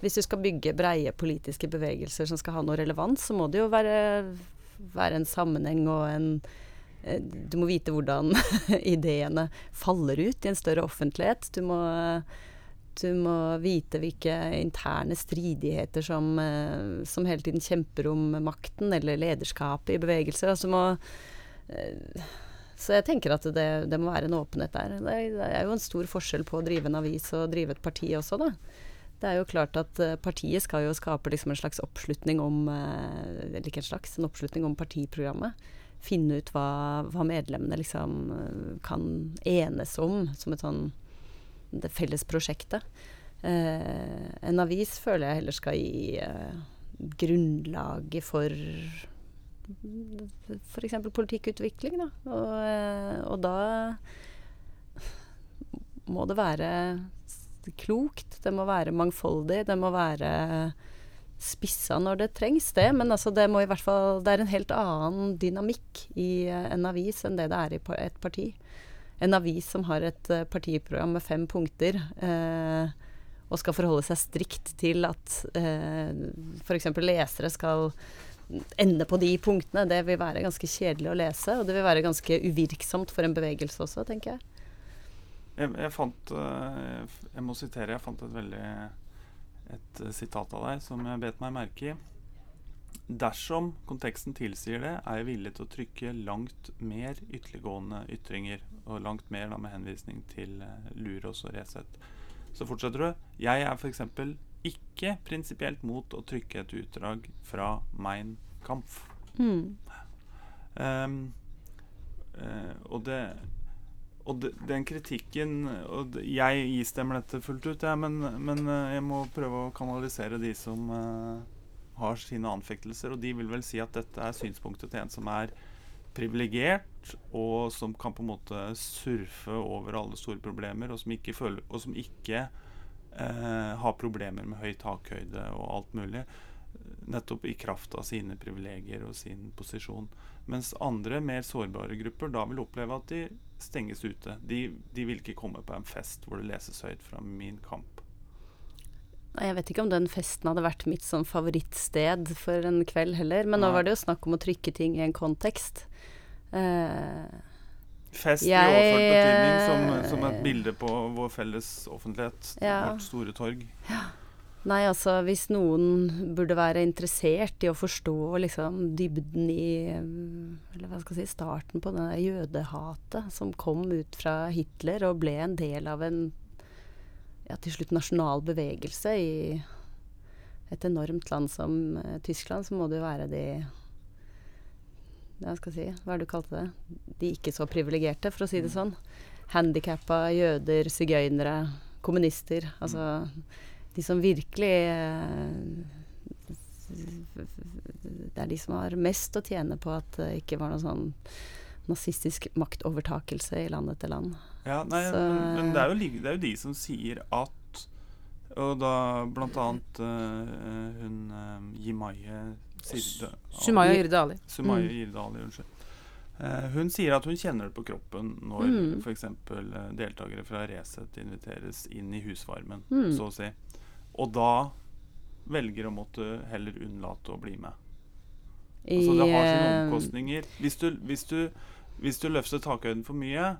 hvis du skal bygge breie politiske bevegelser som skal ha noe relevans, så må det jo være, være en sammenheng og en eh, Du må vite hvordan [laughs] ideene faller ut i en større offentlighet. Du må, du må vite hvilke interne stridigheter som, eh, som hele tiden kjemper om makten eller lederskapet i bevegelser. Altså må Eh, så jeg tenker at det, det, må være en åpenhet der. Er, det er, jo en stor forskjell på å drive en avis og drive et parti også, da. Det er jo klart at uh, partiet skal jo skape liksom en slags oppslutning om uh, Eller ikke en slags, en oppslutning om partiprogrammet. Finne ut hva, hva medlemmene liksom uh, kan enes om som et sånn det felles prosjektet. en avis føler jeg heller skal gi grunnlaget for f.eks. politikkutvikling. Da. Og, eh, og, da må det være klokt, det må være mangfoldig, det må være spissa når det trengs, det. Men altså det må i hvert fall Det er en helt annen dynamikk i en avis enn det det er i et parti. En avis som har et eh, partiprogram med fem punkter, eh, og skal forholde seg strikt til at eh, f.eks. lesere skal ende på de punktene, det vil være ganske kjedelig å lese. Og det vil være ganske uvirksomt for en bevegelse også, tenker jeg. Jeg, jeg fant eh, Jeg må sitere. Jeg fant et veldig et eh, sitat av deg som jeg bet meg merke i. Dersom konteksten tilsier det, er jeg villig til å trykke langt mer ytterliggående ytringer. Og langt mer da med henvisning til uh, Lurås og Resett. Så fortsetter du. Jeg er f.eks ikke prinsipielt mot å trykke et utdrag fra Mein Kampf. Mm. Um, uh, og det og de, den kritikken og Jeg istemmer dette fullt ut, ja, men, men uh, jeg må prøve å kanalisere de som uh, har sine anfektelser. Og de vil vel si at dette er synspunktet til en som er privilegert, og som kan på en måte surfe over alle store problemer, og som ikke, føler, og som ikke uh, har problemer med høy takhøyde og alt mulig. Nettopp i kraft av sine privilegier og sin posisjon. Mens andre, mer sårbare grupper da vil oppleve at de stenges ute. De, de vil ikke komme på en fest hvor det leses høyt fra min kamp. Jeg vet ikke om den festen hadde vært mitt sånn favorittsted for en kveld heller. Men Nei. nå var det jo snakk om å trykke ting i en kontekst. Uh, Fest i overført betydning som, som, et bilde på vår felles offentlighet. Ja. Vårt store torg. Ja. Nei, altså hvis noen burde være interessert i å forstå liksom dybden i Eller hva skal jeg si starten på det jødehatet som kom ut fra Hitler og ble en del av en ja, til slutt nasjonal bevegelse i et enormt land som uh, Tyskland, så må det jo være de ja, skal si, hva er det du kalte det, de ikke så privilegerte, for å si det mm. sånn. Handikappa, jøder, sigøynere, kommunister. Altså de som virkelig eh, Det er de som har mest å tjene på at det ikke var noe sånn nazistisk maktovertakelse i land etter land. Ja, nei, så, men, men det, er jo, det, er jo, de som sier at Og da blant annet uh, hun uh, Jimaye Sumaya Irdali. Sumaya mm. Irdali, unnskyld. Uh, hun sier at hun kjenner det på kroppen når mm. f.eks. Deltakere fra Resett inviteres inn i husvarmen, mm. så å si. Og da velger å måtte heller unnlate å bli med. Altså det har sine eh, omkostninger. Hvis du, hvis du, hvis du løfter takhøyden for mye,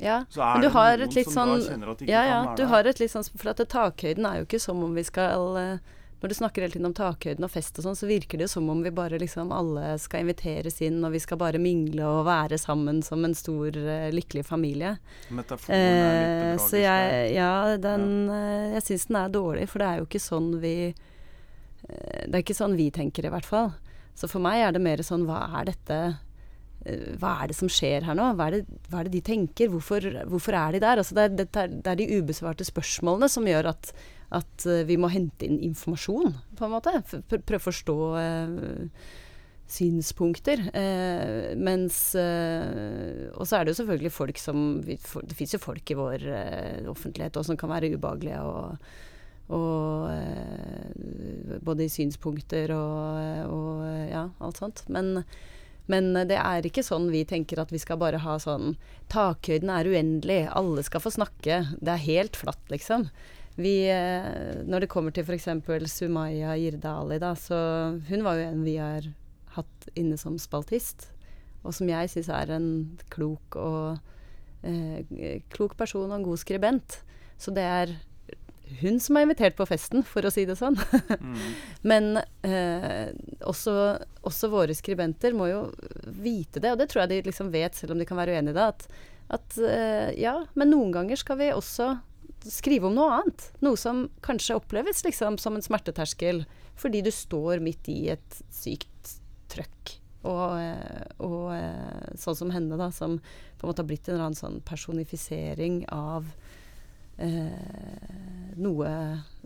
ja, så er det noen som sånn, da kjenner at de ikke ja, ja, kan være der. Du har et litt sånn For at takhøyden er jo ikke som om vi skal uh, når du snakker hele tiden om takhøyden og fest og sånn, så virker det jo som om vi bare liksom alle skal inviteres inn, og vi skal bare mingle og være sammen som en stor, uh, lykkelig familie. Metaforen er litt Eh, så jeg, ja, den, eh, jeg syns den er dårlig, for det er jo ikke sånn vi eh, Det er ikke sånn vi tenker, i hvert fall. Så for meg er det mer sånn Hva er dette eh, Hva er det som skjer her nå? Hva er det, hva er det de tenker? Hvorfor, hvorfor er de der? Altså det, er, er, det er de ubesvarte spørsmålene som gjør at, at eh, vi må hente inn informasjon, på en måte. Prøve å forstå eh, synspunkter. Eh, mens eh, Og så er det jo selvfølgelig folk som Det fins jo folk i vår eh, offentlighet også som kan være ubehagelige og, og eh, Både i synspunkter og, og ja, alt sånt. Men, men det er ikke sånn vi tenker at vi skal bare ha sånn Takhøyden er uendelig, alle skal få snakke. Det er helt flatt, liksom. Vi, eh, når det kommer til f.eks. Sumaya Jirdali, da, så hun var jo en vi har hatt inne som spaltist, og som jeg syns er en klok og eh, klok person og en god skribent. Så det er hun som er invitert på festen, for å si det sånn. Mm. [laughs] Men eh, også, også våre skribenter må jo vite det, og det tror jeg de liksom vet, selv om de kan være uenige i det, at, at eh, ja, men noen ganger skal vi også skrive om noe annet. Noe som kanskje oppleves liksom som en smerteterskel, fordi du står midt i et sykt trøkk. Og, eh, og eh, sånn som henne, da, som på en måte har blitt en eller annen sånn personifisering av eh, noe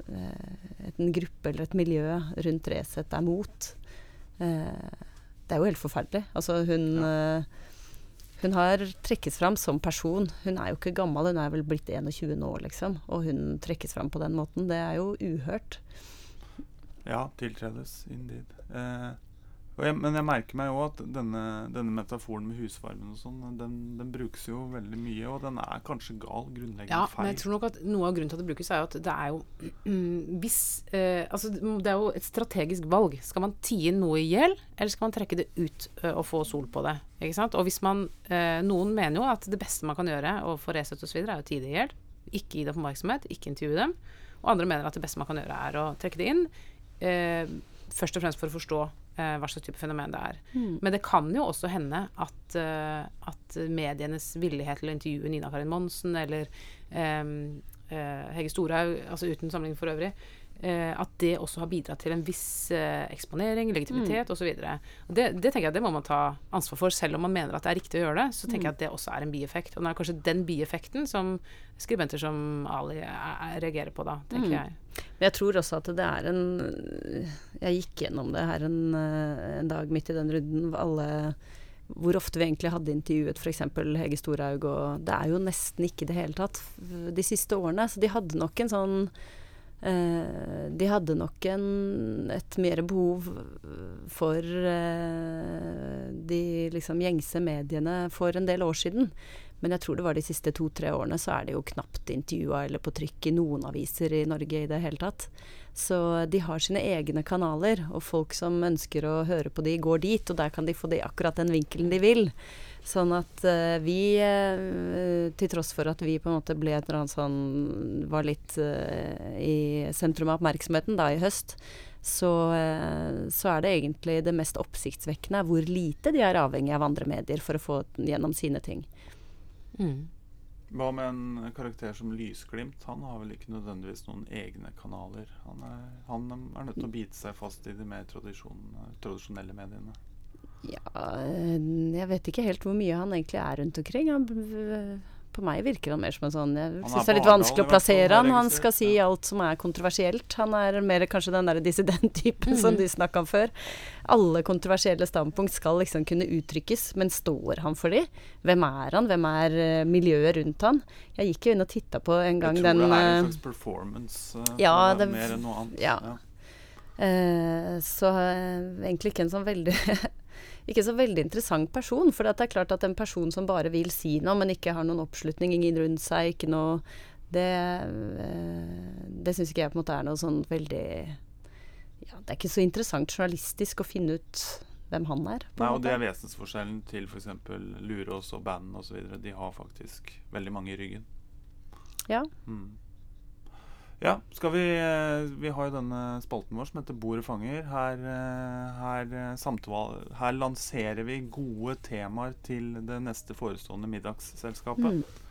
eh, en gruppe eller et miljø rundt Resett er mot. Eh, det er jo helt forferdelig. Altså hun eh, hun har trekkes fram som person. Hun er jo ikke gammel, hun er vel blitt 21 nå, liksom. Og hun trekkes fram på den måten. Det er jo uhørt. Ja, tiltredes indeed. Eh, jeg, men jeg merker meg jo at denne, denne metaforen med husvarmen og sånn, den, den brukes jo veldig mye, og den er kanskje gal, grunnleggende Ja, feil. men jeg tror nok at noe av grunnen til at det brukes, er jo at det er jo [clears throat] Hvis eh, Altså, det er jo et strategisk valg. Skal man tie noe i hjel, eller skal man trekke det ut ø, og få sol på det? Ikke sant? Og hvis man eh, Noen mener jo at det beste man kan gjøre overfor Resett osv., er å tie det i hjel. Ikke gi det oppmerksomhet, ikke intervjue dem. Og andre mener at det beste man kan gjøre, er å trekke det inn. Eh, først og fremst for å forstå eh, hva slags type fenomen det er. Men det kan jo også hende at, eh, at medienes villighet til å intervjue Nina Karin Monsen eller eh, eh, Hege Storhaug, altså uten sammenligning for øvrig, at det også har bidratt til en viss eh, eksponering, legitimitet osv. Det, det tenker jeg det må man ta ansvar for, selv om man mener at det er riktig å gjøre det. Så tenker jeg at det også er en bieffekt. Og det er kanskje den bieffekten som skribenter som Ali eh, reagerer på da, tenker Mm. jeg. Men jeg tror også at det er en Jeg gikk gjennom det her en, eh, en dag midt i den runden. Alle, hvor ofte vi egentlig hadde intervjuet f.eks. Hege Storhaug, og det er jo nesten ikke i det hele tatt de siste årene. Så de hadde nok en sånn eh, De hadde nok en, et mer behov for eh, de liksom gjengse mediene for en del år siden. Men jeg tror det var de siste to-tre årene så er det jo knapt intervjua eller på trykk i noen aviser i Norge i det hele tatt. Så de har sine egne kanaler, og folk som ønsker å høre på de, går dit, og der kan de få de akkurat den vinkelen de vil. Sånn at uh, vi, uh, til tross for at vi på en måte ble et eller annet sånn Var litt uh, i sentrum av oppmerksomheten da i høst, så, så er det egentlig det mest oppsiktsvekkende hvor lite de er avhengig av andre medier for å få gjennom sine ting. Mm. Hva med en karakter som Lysglimt? Han har vel ikke nødvendigvis noen egne kanaler. Han er, han er nødt til å bite seg fast i de mer tradisjonelle mediene. Ja, eh, jeg vet ikke helt hvor mye han egentlig er rundt omkring. Han, på meg virker han mer som en sånn Jeg syns det er litt vanskelig å plassere han. Han skal si alt som er kontroversielt. Han er mer kanskje den der dissident-typen som de snakka om før. Alle kontroversielle standpunkt skal liksom kunne uttrykkes, men står han for de? Hvem er han? Hvem er eh, miljøet rundt han? Jeg gikk jo inn og titta på en gang jeg tror den det er en eh, slags performance eh, ja, det- mer enn noe annet. ja. Eh, så uh, egentlig ikke en sånn veldig [laughs] Ikke så veldig interessant person. For det er klart at en person som bare vil si noe, men ikke har noen oppslutning, ingen rundt seg, ikke noe Det, eh, det syns ikke jeg på en måte er noe sånn veldig ja, Det er ikke så interessant journalistisk å finne ut hvem han er. på Nei, og det er vesensforskjellen til f.eks. Lurås og bandet osv. De har faktisk veldig mange i ryggen. Ja. Mm. Ja, skal vi eh, Vi har jo denne spalten vår som heter Bordet fanger. Her, eh, her, samtval, her lanserer vi gode temaer til det neste forestående middagsselskapet. Mm.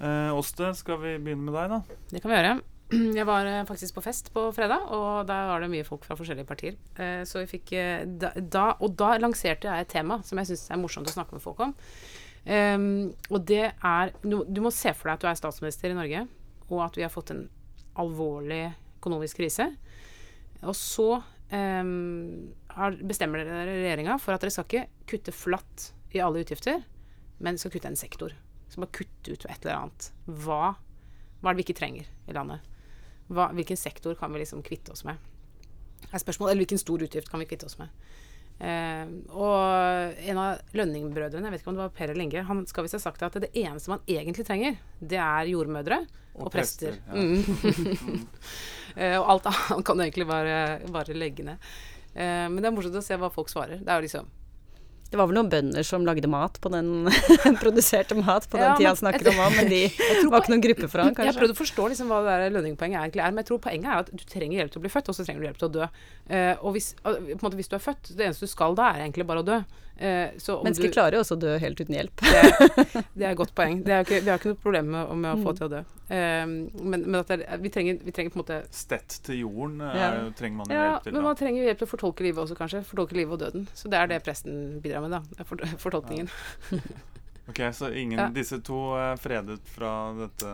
Eh, Åste, skal vi begynne med deg, da? Det kan vi gjøre. [clears throat] Jeg var eh, faktisk på fest på fredag, og der var det mye folk fra forskjellige partier. Eh, så vi fikk eh, da, da, Og da lanserte jeg et tema som jeg syns er morsomt å snakke med folk om. Um, og det er du, du må se for deg at du er statsminister i Norge, og at vi har fått en alvorlig økonomisk krise. Og så ehm, bestemmer regjeringa for at dere skal ikke kutte flatt i alle utgifter, men skal kutte en sektor. Så bare kutte ut et eller annet. Hva, hva er det vi ikke trenger i landet? Hva, hvilken sektor kan vi liksom kvitte oss med? Er spørsmålet, Eller hvilken stor utgift kan vi kvitte oss med? Eh, og en av Lønning-brødrene, jeg vet ikke om det var Per eller Inge, han skal visst ha sagt at det eneste man egentlig trenger, det er jordmødre og, prester. ja. Mm. [laughs] Eh, og alt annet kan du egentlig bare, bare legge ned. Eh, men det er morsomt å se hva folk svarer. Det er jo liksom Det var vel noen bønder som lagde mat på den [laughs] Produserte mat på den Ja, tida han snakker om òg, men de [laughs] var ikke noen gruppe for han, Jeg har prøvd å forstå liksom hva det lønningpoenget egentlig er, men jeg tror poenget er at du trenger hjelp til å bli født, og så trenger du hjelp til å dø. Uh, og hvis, uh, måte, hvis du er født, det eneste du skal da, er egentlig bare å dø. Eh, så om Mennesker du, klarer jo også å dø helt uten hjelp. det, [laughs] det er et godt poeng. Det er ikke, vi har ikke noe problem med, med å Mm. få til å dø. Eh, men men at det, er- vi, trenger, vi trenger på en måte Stett til jorden eh, Ja. er trenger man jo Ja, hjelp til. men da. man trenger jo hjelp til å fortolke livet også, kanskje. Fortolke livet og døden. Så det er det presten bidrar med, da. er For, fortolkningen. [laughs] Ok, Så ingen, Ja. disse to er fredet fra dette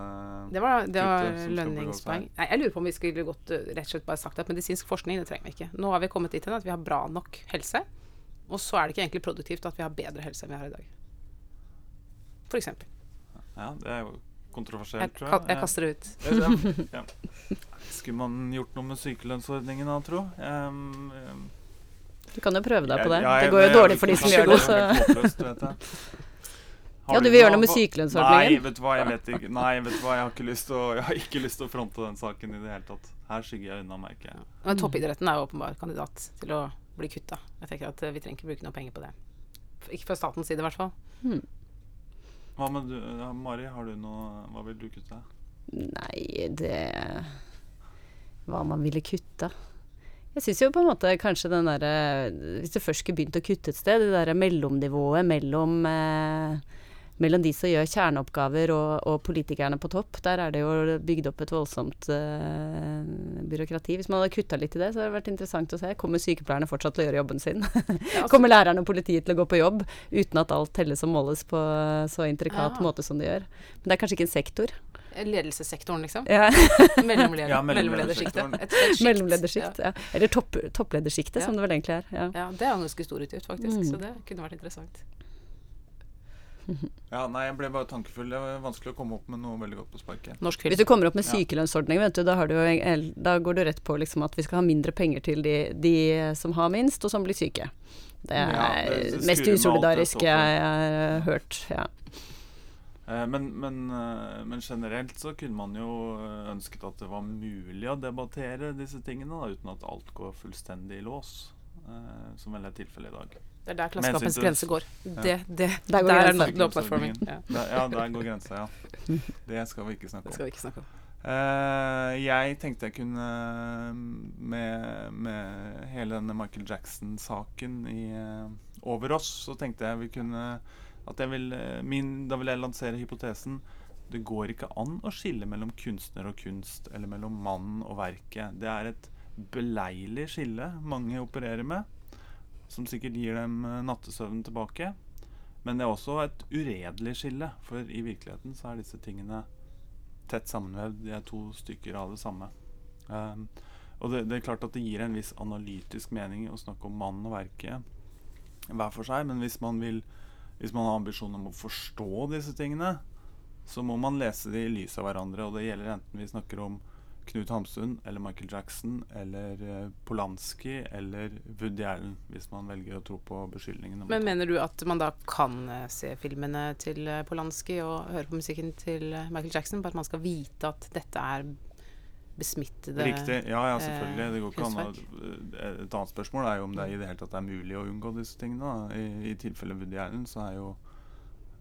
Det var, det var lønningspoeng. Nei, jeg lurer på om vi skulle gått uh, rett og slett bare sagt at medisinsk forskning, det trenger vi ikke. Nå har vi kommet dit hen at vi har bra nok helse, og så er det ikke egentlig produktivt at vi har bedre helse enn vi har i dag. For eksempel. Ja, det er jo Jeg, kontroversielt, tror jeg. jeg kaster det ut. Ja, [laughs] ja. Skulle man gjort noe med sykelønnsordningen da, tro? Um, um, Du kan jo prøve deg på det. jeg- jeg- Det går jo jeg- dårlig for de som gjør det, så håpløst. [laughs] Har Ja, du vil gjøre noe med sykelønnsordningen? Nei, vet du hva, jeg vet ikke. Nei, vet du hva, jeg har ikke lyst til å, jeg har ikke lyst til å fronte den saken i det hele tatt. Her skygger jeg unna, merker jeg. Men toppidretten er jo åpenbar kandidat til å bli kutta. Jeg tenker at uh, vi trenger ikke bruke noe penger på det. Ikke fra statens side, i hvert fall. Hva med du, ja, Mari, har du noe Hva vil du kutte? Nei, det Hva man ville kutta. Jeg syns jo på en måte kanskje den derre Hvis du først skulle begynt å kutte et sted, det derre mellomnivået mellom eh, mellom de som gjør kjerneoppgaver og, og politikerne på topp, der er det jo bygd opp et voldsomt uh, byråkrati. Hvis man hadde kutta litt i det, så hadde det vært interessant å se. Kommer sykepleierne fortsatt til å gjøre jobben sin? [laughs] Ja, altså, Kommer lærerne og politiet til å gå på jobb uten at alt telles og måles på så intrikat Ja. måte som det gjør? Men det er kanskje ikke en sektor? ledelsessektoren, liksom. Ja. [laughs] Mellomleder, Ja, mellomledersjiktet. Mellomledersjikt, ja. Eller topp, toppledersjiktet, Ja. som det vel egentlig er. Ja. Ja, det er jo en ganske stor utgift, faktisk. Mm. Så det kunne vært interessant. [laughs] Ja, nei, jeg ble bare tankefull. Det var vanskelig å komme opp med noe veldig godt på sparket. Norsk Hvis du kommer opp med sykelønnsordning, vet du, da, har du jo, da går du rett på liksom at vi skal ha mindre penger til de, de som har minst, og som blir syke. Det er Ja, det- det mest usolidariske jeg har hørt. Ja. Eh, Men, men, eh, men generelt så kunne man jo eh, ønsket at det var mulig å debattere disse tingene da, uten at alt går fullstendig i lås, som vel er tilfellet i dag. Det er der det- grense går. Ja. Det, det, Der går der er grensa. no- no-platforming. Ja, Der, ja, der går grensa, ja. Det skal vi ikke snakke det om. skal vi ikke snakke om. Uh, jeg tenkte jeg kunne med, med hele denne Michael Jackson-saken i, eh, over oss, så tenkte jeg vi kunne at jeg vil, eh, min, Da vil jeg lansere hypotesen det går ikke an å skille mellom kunstner og kunst, eller mellom mannen og verket. Det er et beleilig skille mange opererer med, som sikkert gir dem nattesøvnen nattesøvn tilbake. Men det er også et uredelig skille, for i virkeligheten så er disse tingene tett sammenvevd. De er to stykker av det samme. Um, og det, det er klart at det gir en viss analytisk mening å snakke om mannen og verket hver for seg, men hvis man vil hvis man har ambisjon om å forstå disse tingene, så må man lese de i lys av hverandre. Og det gjelder enten vi snakker om Knut Hamsun eller Michael Jackson eller eh, Polanski eller Woody Allen, hvis man velger å tro på beskyldningene. Men mener du at man da kan eh, se filmene til eh, Polanski og høre på musikken til Michael Jackson, bare at man skal vite at dette er besmittede Riktig. Ja, ja, selvfølgelig. Det går ikke an. Et annet spørsmål er jo om det i det hele tatt er mulig å unngå disse tingene. I, i tilfelle Woody Allen så er jo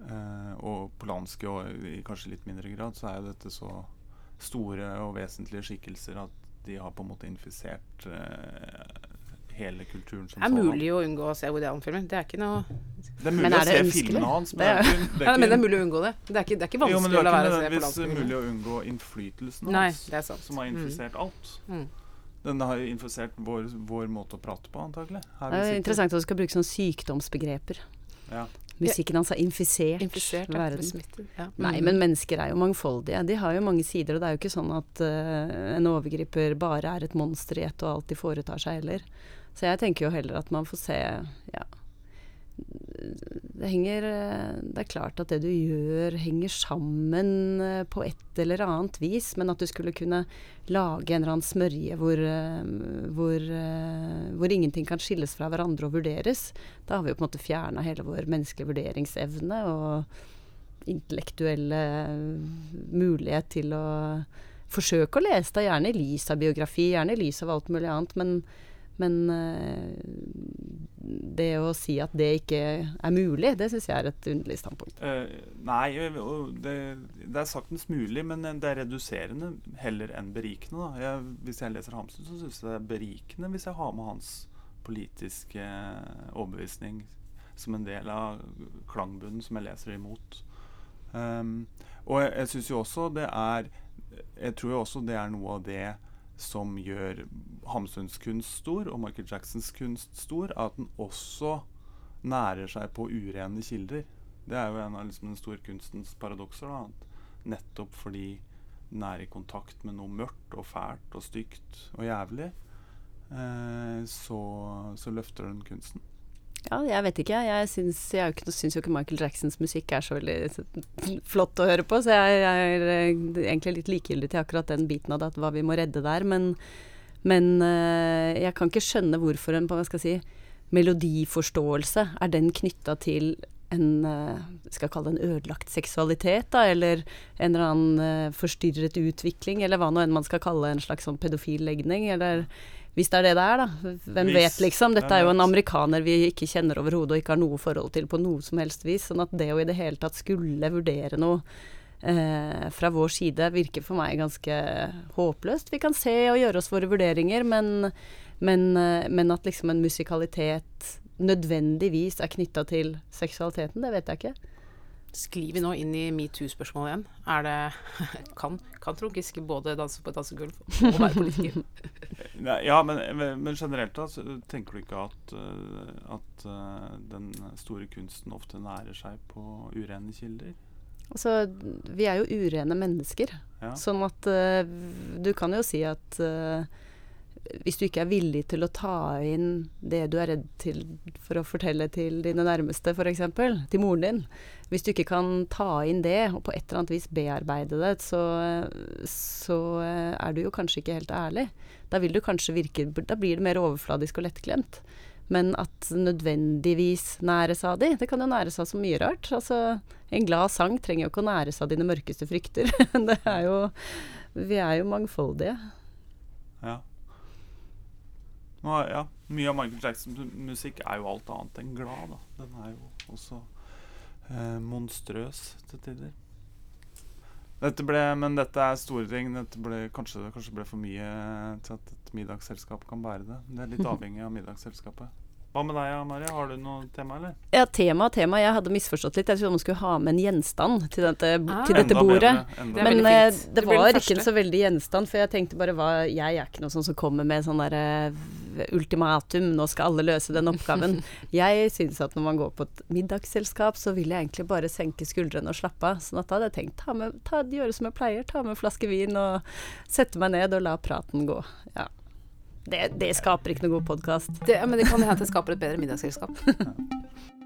eh, Og Polanski og i kanskje litt mindre grad, så er jo dette så store og vesentlige skikkelser at de har på en måte infisert uh, hele kulturen som sånn. Det er mulig å unngå å se Woody Allen-filmer. Det er ikke noe Det er mulig Men å er det se filmene hans, Det men er- det er ikke, [laughs] ja, er Men det er mulig å unngå det. Det er ikke, det er ikke jo, men vanskelig ikke å er la være å se på nødvendigvis landsbygden. mulig å unngå innflytelsen Nei, hans, det er som har Mm. infisert alt. Mm. Den har infisert vår, vår måte å prate på, antagelig. Det er interessant at du skal bruke sånne sykdomsbegreper. Ja. Musikken hans har infisert, Infisert, ja. verden. Smittet, Ja. Nei, men mennesker er jo mangfoldige. De har jo mange sider, og det er jo ikke sånn at uh, en overgriper bare er et monster i ett og alt de foretar seg heller. Så jeg tenker jo heller at man får se Ja. Det henger eh, Det er klart at det du gjør, henger sammen eh, på et eller annet vis, men at du skulle kunne lage en eller annen smørje hvor, eh, hvor, hvor ingenting kan skilles fra hverandre og vurderes, da har vi jo på en måte fjerna hele vår menneskelige vurderingsevne og intellektuelle mulighet til å forsøke å lese. Det, gjerne i lys av biografi, gjerne i lys av alt mulig annet, men, men det å si at det ikke er mulig, det syns jeg er et underlig standpunkt. Uh, nei, det, det er saktens mulig, men det er reduserende heller enn berikende. Jeg, hvis jeg leser Hamsun, så syns jeg det er berikende hvis jeg har med hans politiske overbevisning som en del av klangbunnen som jeg leser imot. Um, og jeg, jeg syns jo også det er Jeg tror jo også det er noe av det som gjør Hamsuns kunst stor, og Michael Jacksons kunst stor, at den også nærer seg på urene kilder. Det er jo en av liksom den store kunstens paradokser. Da, nettopp fordi den er i kontakt med noe mørkt og fælt og stygt og jævlig, eh, så, så løfter den kunsten. Ja, jeg vet ikke. Jeg syns, jeg jo ikke, Michael Jacksons musikk er så veldig flott å høre på, så jeg, jeg er eh, egentlig litt likegyldig til akkurat den biten av det, at hva vi må redde der. Men, men eh, jeg kan ikke skjønne hvorfor en på, hva skal jeg si, melodiforståelse er den knytta til en eh, skal jeg kalle det en ødelagt seksualitet, da, eller en eller annen forstyrret utvikling, eller hva nå enn man skal kalle en slags sånn pedofil legning, eller hvis det er det det er, da. Hvem Hvis- vet, liksom. Dette er jo en amerikaner vi ikke kjenner overhodet og ikke har noe forhold til på noe som helst vis. Sånn at det å i det hele tatt skulle vurdere noe eh, fra vår side virker for meg ganske håpløst. Vi kan se og gjøre oss våre vurderinger, men, men, eh, men at liksom en musikalitet nødvendigvis er knytta til seksualiteten, det vet jeg ikke. Sklir vi nå inn i metoo-spørsmålet igjen? Er det [laughs] Kan, kan Trond Giske både danse på et dansegulv og være politiker? [laughs] Ja, men, men generelt da, så tenker du ikke at, eh, at eh, den store kunsten ofte nærer seg på urene kilder? Altså, vi er jo urene mennesker. Ja. Sånn at uh, du kan jo si at eh, hvis du ikke er villig til å ta inn det du er redd til for å fortelle til dine nærmeste, f.eks., til moren din Hvis du ikke kan ta inn det og på et eller annet vis bearbeide det, så, så eh, er du jo kanskje ikke helt ærlig. Da vil du kanskje virke Da blir det mer overfladisk og lettglemt. Men at nødvendigvis næres av de, det kan jo næres av så mye rart. Altså, en glad sang trenger jo ikke å næres av dine mørkeste frykter. [laughs] det er jo Vi er jo mangfoldige. Ja. Er- ja. Mye av Michael Jacksons musikk er jo alt annet enn glad. Da. Den er jo også eh, monstrøs til tider. Dette ble, men dette er store ting. Dette ble, kanskje, kanskje ble for mye til at et middagsselskap kan bære det. Det er litt [laughs] avhengig av middagsselskapet. Hva med deg, Maria? Har du noe tema, eller? Ja, tema tema. Jeg hadde misforstått litt. Jeg trodde man skulle ha med en gjenstand til dette, Ah. til dette bordet. bedre, Det Men eh, det Det var ikke en så veldig gjenstand, for jeg tenkte bare hva Jeg er ikke noe sånn som kommer med sånn derre ultimatum, nå skal alle løse den oppgaven. [laughs] jeg syns at når man går på et middagsselskap, så vil jeg egentlig bare senke skuldrene og slappe av. Sånn at da hadde jeg tenkt ta med, ta, gjøre som jeg pleier, ta med en flaske vin og sette meg ned og la praten gå. Ja. Det, det, skaper ikke noe god podkast. Men det kan hende det skaper et bedre middagsselskap. [laughs]